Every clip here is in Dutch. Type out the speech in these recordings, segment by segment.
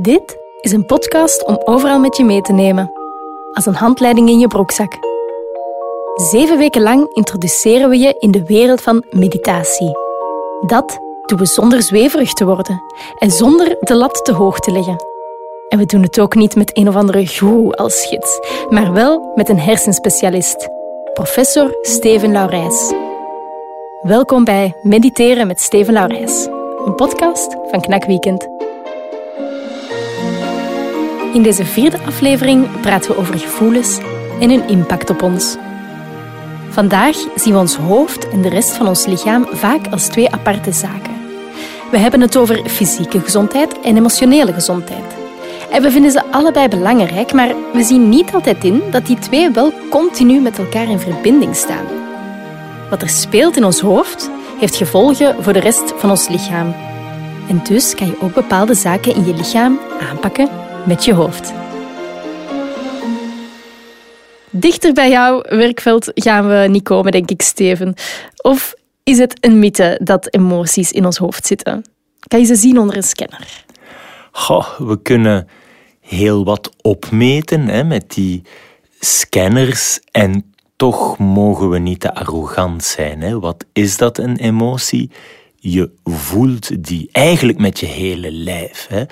Dit is een podcast om overal met je mee te nemen, als een handleiding in je broekzak. Zeven weken lang introduceren we je in de wereld van meditatie. Dat doen we zonder zweverig te worden en zonder de lat te hoog te leggen. En we doen het ook niet met een of andere goeroe als gids, maar wel met een hersenspecialist, professor Steven Laurijs. Welkom bij Mediteren met Steven Laurijs, een podcast van Knak Weekend. In deze vierde aflevering praten we over gevoelens en hun impact op ons. Vandaag zien we ons hoofd en de rest van ons lichaam vaak als twee aparte zaken. We hebben het over fysieke gezondheid en emotionele gezondheid. En we vinden ze allebei belangrijk, maar we zien niet altijd in dat die twee wel continu met elkaar in verbinding staan. Wat er speelt in ons hoofd heeft gevolgen voor de rest van ons lichaam. En dus kan je ook bepaalde zaken in je lichaam aanpakken met je hoofd. Dichter bij jouw werkveld gaan we niet komen, denk ik, Steven. Of is het een mythe dat emoties in ons hoofd zitten? Kan je ze zien onder een scanner? Goh, we kunnen heel wat opmeten hè, met die scanners en toch mogen we niet te arrogant zijn. Hè. Wat is dat, een emotie? Je voelt die eigenlijk met je hele lijf. Hè.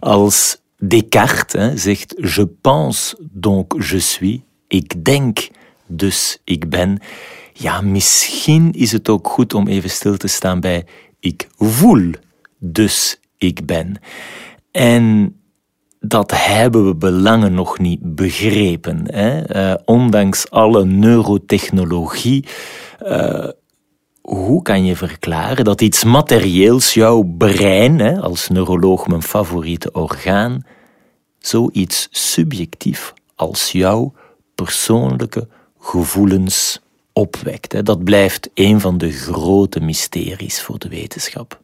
Als Descartes zegt je pense donc je suis. Ik denk, dus ik ben. Ja, misschien is het ook goed om even stil te staan bij ik voel, dus ik ben. En dat hebben we belangen nog niet begrepen. Hè? Uh, ondanks alle neurotechnologie. Uh, hoe kan je verklaren dat iets materieels, jouw brein, hè, als neuroloog mijn favoriete orgaan, zoiets subjectief als jouw persoonlijke gevoelens opwekt? Hè? Dat blijft een van de grote mysteries voor de wetenschap.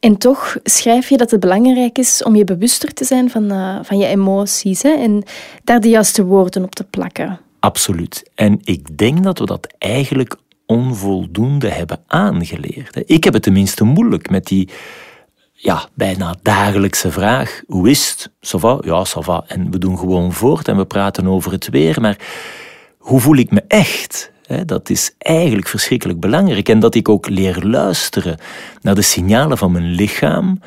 En toch schrijf je dat het belangrijk is om je bewuster te zijn van, uh, van je emoties hè? en daar de juiste woorden op te plakken. Absoluut. En ik denk dat we dat eigenlijk onvoldoende hebben aangeleerd. Ik heb het tenminste moeilijk met die ja, bijna dagelijkse vraag. Hoe is het? Ça va? Ja, ça va. En we doen gewoon voort en we praten over het weer. Maar hoe voel ik me echt? Dat is eigenlijk verschrikkelijk belangrijk. En dat ik ook leer luisteren naar de signalen van mijn lichaam.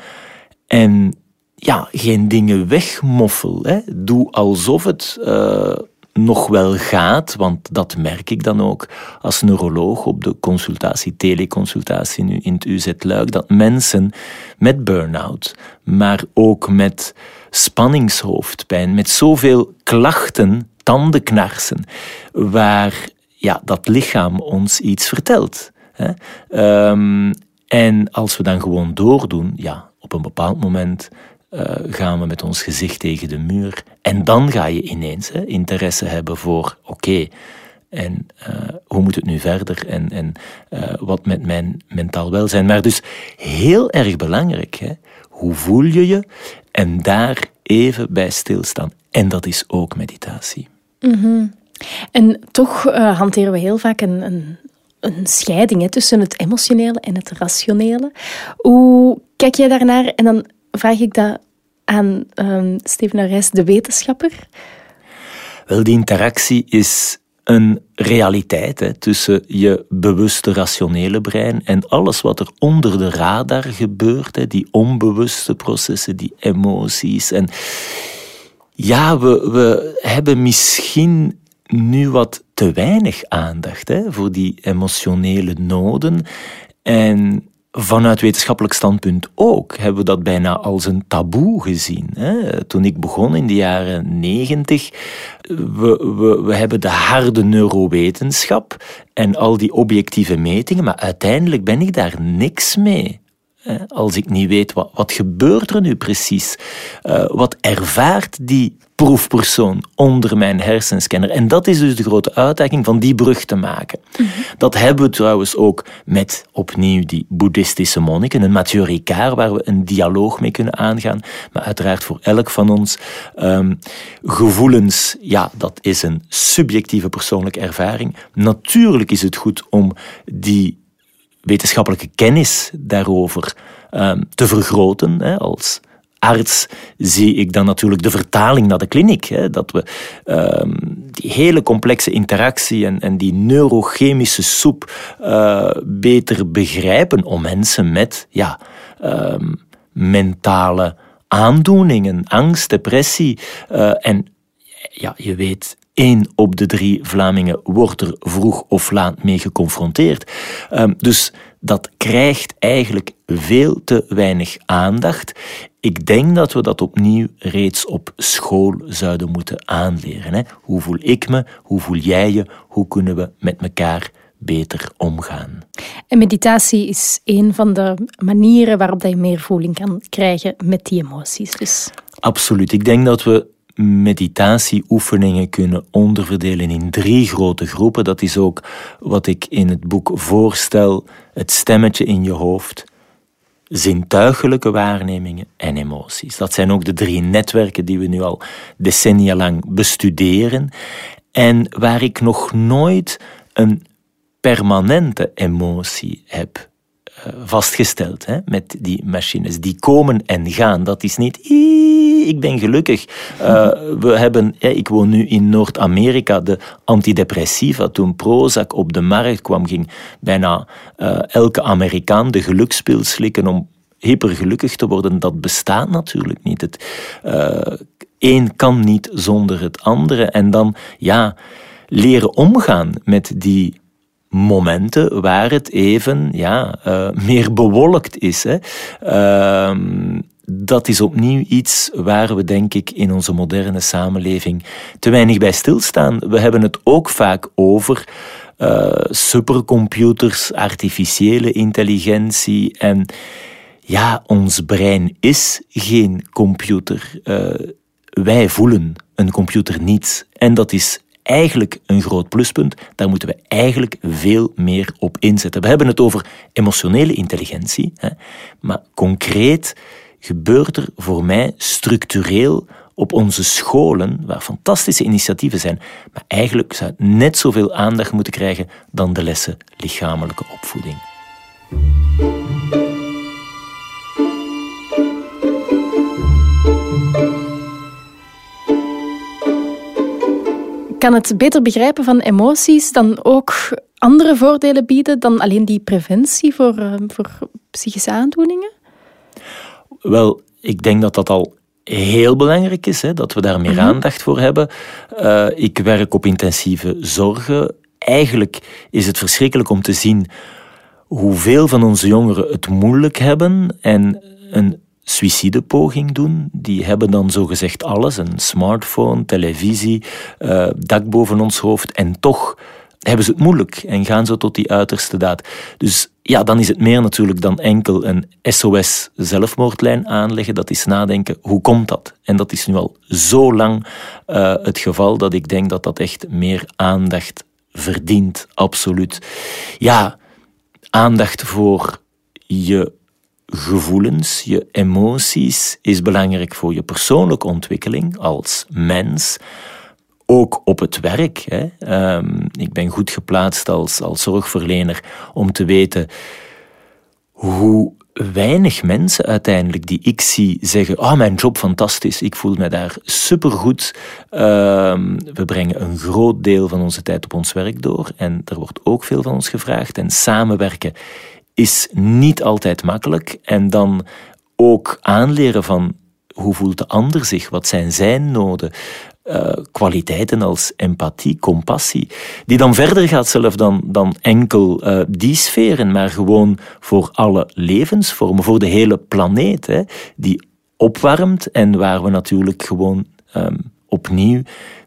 En ja, geen dingen wegmoffel. Doe alsof het uh, nog wel gaat, want dat merk ik dan ook als neuroloog op de consultatie, teleconsultatie nu in het UZ Luik, dat mensen met burn-out, maar ook met spanningshoofdpijn, met zoveel klachten, tandenknarsen, waar ja, dat lichaam ons iets vertelt. Hè. Um, en als we dan gewoon doordoen, ja, op een bepaald moment uh, gaan we met ons gezicht tegen de muur. En dan ga je ineens hè, interesse hebben voor, oké, en uh, hoe moet het nu verder en, en uh, wat met mijn mentaal welzijn. Maar dus heel erg belangrijk, hè, hoe voel je je en daar even bij stilstaan. En dat is ook meditatie. -hmm. En toch hanteren we heel vaak een, een, een scheiding hè, tussen het emotionele en het rationele. Hoe kijk jij daarnaar? En dan vraag ik dat aan um, Steven Arres, de wetenschapper. Wel, die interactie is een realiteit hè, tussen je bewuste rationele brein en alles wat er onder de radar gebeurt, hè, die onbewuste processen, die emoties. En ja, we, we hebben misschien nu wat te weinig aandacht hè, voor die emotionele noden. En vanuit wetenschappelijk standpunt ook hebben we dat bijna als een taboe gezien. Hè. Toen ik begon in de jaren negentig, we, we, we hebben de harde neurowetenschap en al die objectieve metingen, maar uiteindelijk ben ik daar niks mee. Als ik niet weet wat, wat gebeurt er nu precies, uh, wat ervaart die proefpersoon onder mijn hersenscanner. En dat is dus de grote uitdaging van die brug te maken. Mm -hmm. Dat hebben we trouwens ook met opnieuw die boeddhistische monniken, een Mathieu Ricard, waar we een dialoog mee kunnen aangaan. Maar uiteraard voor elk van ons um, gevoelens, ja, dat is een subjectieve persoonlijke ervaring. Natuurlijk is het goed om die wetenschappelijke kennis daarover um, te vergroten, als arts zie ik dan natuurlijk de vertaling naar de kliniek. Dat we ehm, die hele complexe interactie en, die neurochemische soep uh, beter begrijpen om mensen met ja, ehm, mentale aandoeningen, angst, depressie uh, en ja, je weet, één op de drie Vlamingen wordt er vroeg of laat mee geconfronteerd. Um, dus dat krijgt eigenlijk veel te weinig aandacht. Ik denk dat we dat opnieuw reeds op school zouden moeten aanleren. Hè? Hoe voel ik me? Hoe voel jij je? Hoe kunnen we met elkaar beter omgaan? En meditatie is een van de manieren waarop je meer voeling kan krijgen met die emoties. Dus. Absoluut. Ik denk dat we meditatieoefeningen kunnen onderverdelen in drie grote groepen. Dat is ook wat ik in het boek voorstel: het stemmetje in je hoofd, zintuigelijke waarnemingen en emoties. Dat zijn ook de drie netwerken die we nu al decennia lang bestuderen en waar ik nog nooit een permanente emotie heb vastgesteld hè, met die machines. Die komen en gaan. Dat is niet, ik ben gelukkig. Uh, we hebben, ik woon nu in Noord-Amerika, de antidepressiva. Toen Prozac op de markt kwam, ging bijna uh, elke Amerikaan de gelukspil slikken om hypergelukkig te worden. Dat bestaat natuurlijk niet. Het een kan niet zonder het andere. En dan, ja, leren omgaan met die momenten waar het even ja, uh, meer bewolkt is. Hè. Uh, dat is opnieuw iets waar we, denk ik, in onze moderne samenleving te weinig bij stilstaan. We hebben het ook vaak over uh, supercomputers, artificiële intelligentie en ja, ons brein is geen computer. Uh, wij voelen een computer niet. En dat is eigenlijk een groot pluspunt. Daar moeten we eigenlijk veel meer op inzetten. We hebben het over emotionele intelligentie, hè, maar concreet gebeurt er voor mij structureel op onze scholen, waar fantastische initiatieven zijn, maar eigenlijk zou het net zoveel aandacht moeten krijgen dan de lessen lichamelijke opvoeding. Kan het beter begrijpen van emoties dan ook andere voordelen bieden dan alleen die preventie voor, uh, voor psychische aandoeningen? Wel, ik denk dat dat al heel belangrijk is, hè, dat we daar meer mhm. aandacht voor hebben. Uh, ik werk op intensieve zorgen. Eigenlijk is het verschrikkelijk om te zien hoeveel van onze jongeren het moeilijk hebben en een suïcidepoging doen. Die hebben dan zogezegd alles: een smartphone, televisie, uh, dak boven ons hoofd. En toch hebben ze het moeilijk en gaan ze tot die uiterste daad. Dus ja, dan is het meer natuurlijk dan enkel een SOS-zelfmoordlijn aanleggen. Dat is nadenken, hoe komt dat? En dat is nu al zo lang uh, het geval dat ik denk dat dat echt meer aandacht verdient, absoluut. Ja, aandacht voor je gevoelens, je emoties is belangrijk voor je persoonlijke ontwikkeling als mens. Ook op het werk. Hè. Um, ik ben goed geplaatst als, als zorgverlener om te weten hoe weinig mensen uiteindelijk die ik zie zeggen: Oh, mijn job fantastisch, ik voel me daar supergoed. Uh, we brengen een groot deel van onze tijd op ons werk door en er wordt ook veel van ons gevraagd. En samenwerken is niet altijd makkelijk. En dan ook aanleren van hoe voelt de ander zich, wat zijn zijn noden. Uh, kwaliteiten als empathie, compassie, die dan verder gaat zelf dan, dan enkel uh, die sferen, maar gewoon voor alle levensvormen, voor de hele planeet, hè, die opwarmt en waar we natuurlijk gewoon um, opnieuw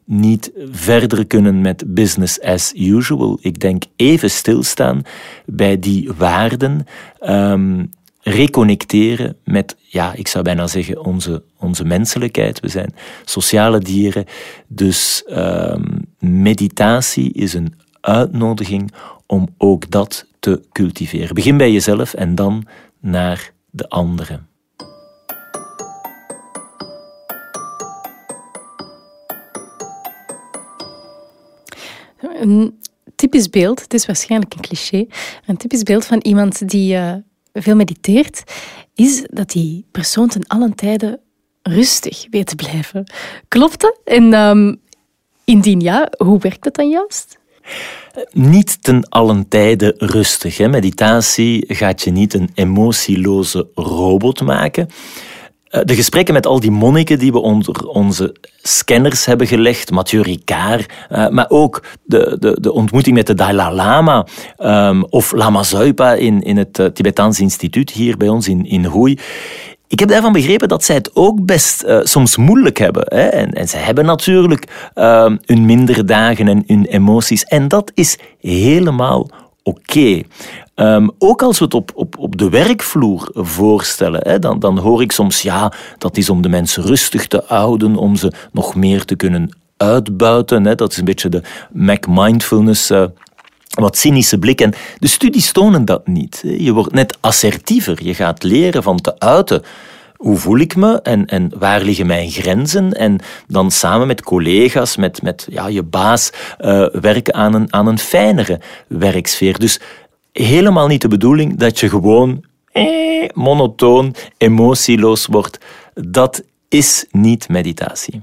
niet verder kunnen met business as usual. Ik denk even stilstaan bij die waarden, um, reconnecteren met, ja, ik zou bijna zeggen, onze, onze menselijkheid. We zijn sociale dieren, dus um, meditatie is een uitnodiging om ook dat te cultiveren. Begin bij jezelf en dan naar de anderen. Een typisch beeld, het is waarschijnlijk een cliché, een typisch beeld van iemand die uh, veel mediteert, is dat die persoon ten allen tijde rustig weet te blijven. Klopt dat? En um, indien ja, hoe werkt dat dan juist? Niet ten allen tijde rustig. Hè. Meditatie gaat je niet een emotieloze robot maken. Eh, de gesprekken met al die monniken die we onder onze scanners hebben gelegd, Mathieu Ricard, uh, maar ook de, de, de ontmoeting met de Dalai Lama um, of Lama Zuipa in, in het uh, Tibetaans instituut hier bij ons in, in. Ik heb daarvan begrepen dat zij het ook best soms moeilijk hebben. Hè? En, en zij hebben natuurlijk uh, hun mindere dagen en hun emoties. En dat is helemaal oké. Um, ook als we het op, op, op de werkvloer voorstellen, hè, dan, dan hoor ik soms, ja, dat is om de mensen rustig te houden, om ze nog meer te kunnen uitbuiten. Hè. Dat is een beetje de Mac Mindfulness. Uh, wat cynische blik. En de studies tonen dat niet. Je wordt net assertiever. Je gaat leren van te uiten. Hoe voel ik me en, en waar liggen mijn grenzen? En dan samen met collega's, met, met ja, je baas, uh, werken aan een, aan een fijnere werksfeer. Dus helemaal niet de bedoeling dat je gewoon eh, monotoon, emotieloos wordt. Dat is niet meditatie.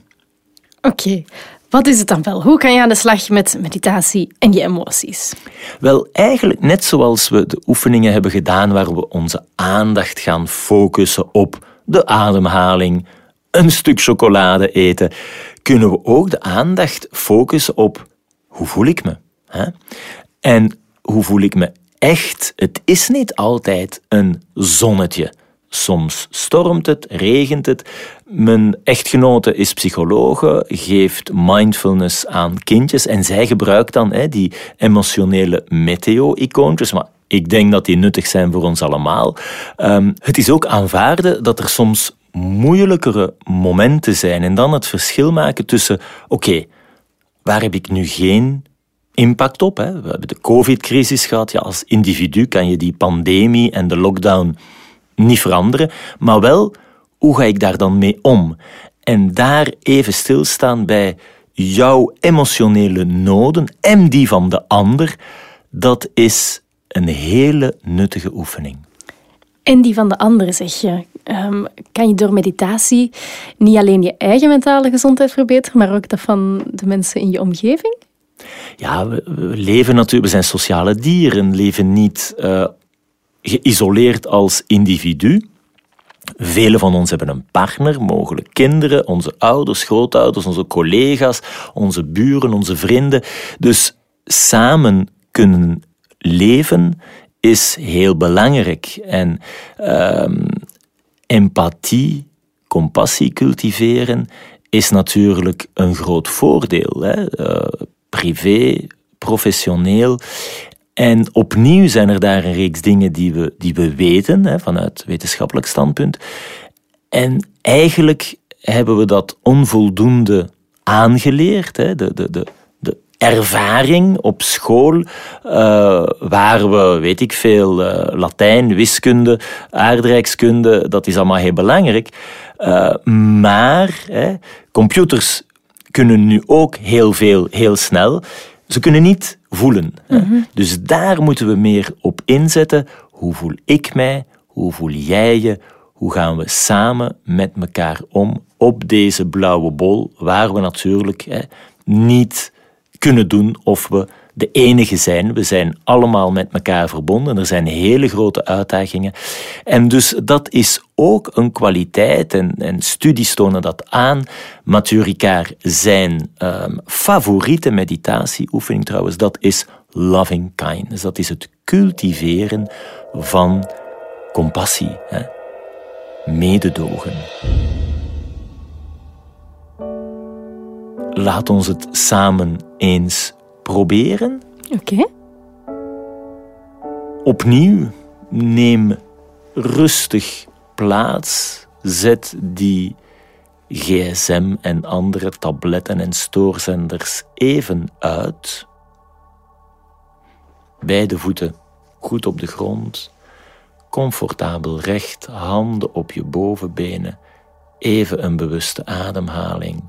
Oké, wat is het dan wel? Hoe kan je aan de slag met meditatie en je emoties? Wel, eigenlijk net zoals we de oefeningen hebben gedaan waar we onze aandacht gaan focussen op de ademhaling, een stuk chocolade eten, kunnen we ook de aandacht focussen op hoe voel ik me? Hè? En hoe voel ik me echt? Het is niet altijd een zonnetje. Soms stormt het, regent het. Mijn echtgenote is psychologe, geeft mindfulness aan kindjes en zij gebruikt dan hè, die emotionele meteo-icoontjes. Maar ik denk dat die nuttig zijn voor ons allemaal. Um, het is ook aanvaarden dat er soms moeilijkere momenten zijn en dan het verschil maken tussen, oké, waar heb ik nu geen impact op? Hè? We hebben de COVID-crisis gehad. Ja, als individu kan je die pandemie en de lockdown niet veranderen, maar wel hoe ga ik daar dan mee om? En daar even stilstaan bij jouw emotionele noden en die van de ander, dat is een hele nuttige oefening. En die van de ander, zeg je. Um, kan je door meditatie niet alleen je eigen mentale gezondheid verbeteren, maar ook dat van de mensen in je omgeving? Ja, we, leven natuurlijk, we zijn sociale dieren, leven niet uh, geïsoleerd als individu. Velen van ons hebben een partner, mogelijk kinderen, onze ouders, grootouders, onze collega's, onze buren, onze vrienden. Dus samen kunnen leven is heel belangrijk. En um, empathie, compassie cultiveren is natuurlijk een groot voordeel. Hè? Uh, privé, professioneel. En opnieuw zijn er daar een reeks dingen die we, die we weten hè, vanuit wetenschappelijk standpunt. En eigenlijk hebben we dat onvoldoende aangeleerd. Hè. De, de, de, de ervaring op school, uh, waar we, weet ik veel, uh, Latijn, wiskunde, aardrijkskunde, dat is allemaal heel belangrijk. Uh, maar hè, computers kunnen nu ook heel veel, heel snel. Ze kunnen niet voelen. Mhm. Dus daar moeten we meer op inzetten. Hoe voel ik mij? Hoe voel jij je? Hoe gaan we samen met elkaar om op deze blauwe bol, waar we natuurlijk hè, niet kunnen doen of we de enige zijn. We zijn allemaal met elkaar verbonden. Er zijn hele grote uitdagingen. En dus dat is ook een kwaliteit, en, en studies tonen dat aan. Mathieu Ricard, zijn um, favoriete meditatieoefening trouwens, dat is loving kindness. Dat is het cultiveren van compassie, hè? mededogen. Laat ons het samen eens proberen. Oké. Opnieuw, neem rustig plaats. Zet die gsm en andere tabletten en stoorzenders even uit. Beide voeten goed op de grond. Comfortabel recht, handen op je bovenbenen. Even een bewuste ademhaling.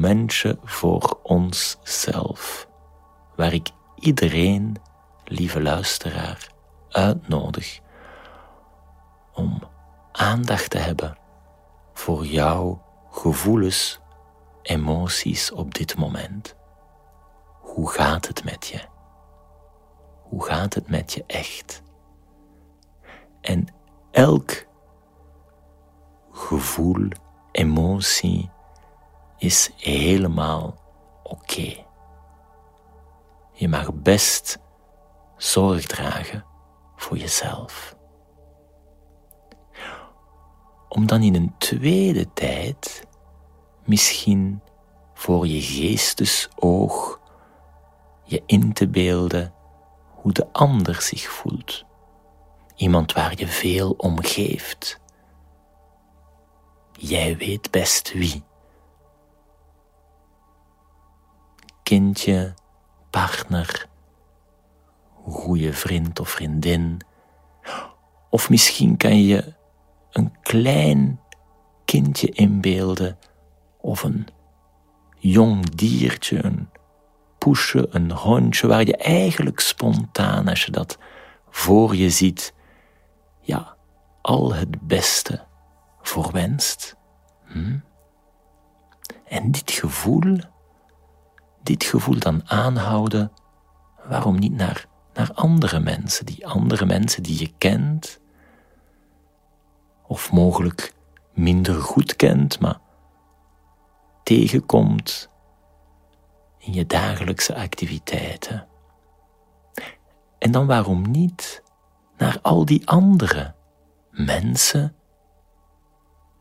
Momentje voor onszelf, waar ik iedereen, lieve luisteraar, uitnodig om aandacht te hebben voor jouw gevoelens, emoties op dit moment. Hoe gaat het met je? Hoe gaat het met je echt? En elk gevoel, emotie is helemaal oké. Je mag best zorg dragen voor jezelf. Om dan in een tweede tijd misschien voor je geestesoog je in te beelden hoe de ander zich voelt. Iemand waar je veel om geeft. Jij weet best wie. Kindje, partner, goede vriend of vriendin. Of misschien kan je een klein kindje inbeelden of een jong diertje, een poesje, een hondje, waar je eigenlijk spontaan, als je dat voor je ziet, ja, al het beste voor wenst. Hm? En dit gevoel, dit gevoel dan aanhouden, waarom niet naar, naar andere mensen, die andere mensen die je kent, of mogelijk minder goed kent, maar tegenkomt in je dagelijkse activiteiten. En dan waarom niet naar al die andere mensen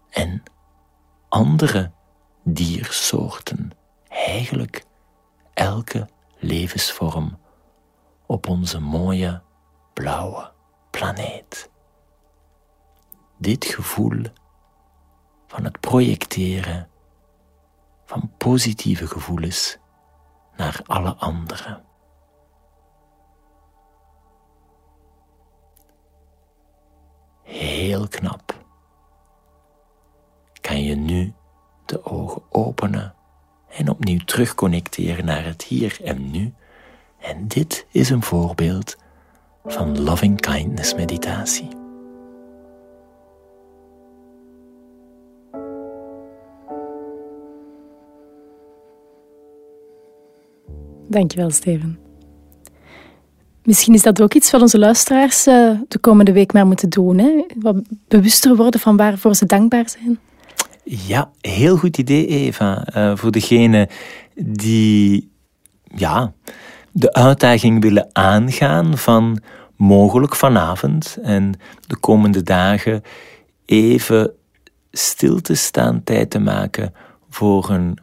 en andere diersoorten, eigenlijk elke levensvorm op onze mooie blauwe planeet. Dit gevoel van het projecteren van positieve gevoelens naar alle anderen. Heel knap. Kan je nu de ogen openen en opnieuw terugconnecteren naar het hier en nu. En dit is een voorbeeld van loving kindness meditatie. Dankjewel, Steven. Misschien is dat ook iets wat onze luisteraars uh, de komende week maar moeten doen. Hè? Wat bewuster worden van waarvoor ze dankbaar zijn. Ja, heel goed idee, Eva. Uh, voor degene die ja, de uitdaging willen aangaan van mogelijk vanavond en de komende dagen even stil te staan, tijd te maken voor een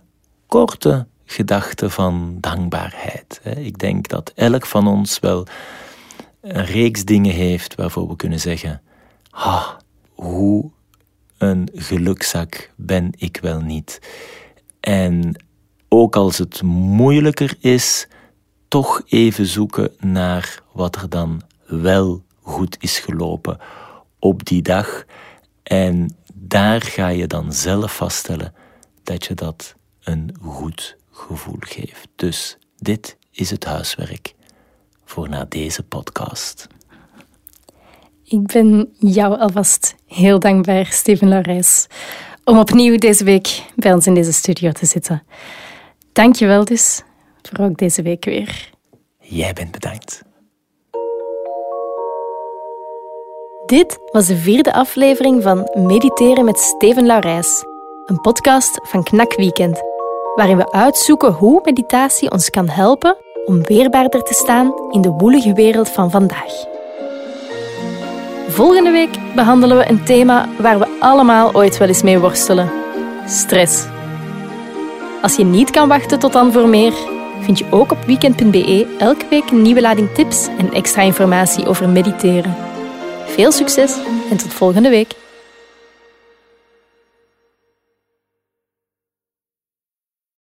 korte gedachte van dankbaarheid. Ik denk dat elk van ons wel een reeks dingen heeft waarvoor we kunnen zeggen: ah, hoe een gelukzak ben ik wel niet. En ook als het moeilijker is, toch even zoeken naar wat er dan wel goed is gelopen op die dag. En daar ga je dan zelf vaststellen dat je dat een goed gevoel geeft. Dus dit is het huiswerk voor na deze podcast. Ik ben jou alvast heel dankbaar, Steven Laurijs, om opnieuw deze week bij ons in deze studio te zitten. Dank je wel dus voor ook deze week weer. Jij bent bedankt. Dit was de vierde aflevering van Mediteren met Steven Laurijs, een podcast van Knak Weekend waarin we uitzoeken hoe meditatie ons kan helpen om weerbaarder te staan in de woelige wereld van vandaag. Volgende week behandelen we een thema waar we allemaal ooit wel eens mee worstelen: stress. Als je niet kan wachten tot dan voor meer, vind je ook op weekend.be elke week een nieuwe lading tips en extra informatie over mediteren. Veel succes en tot volgende week.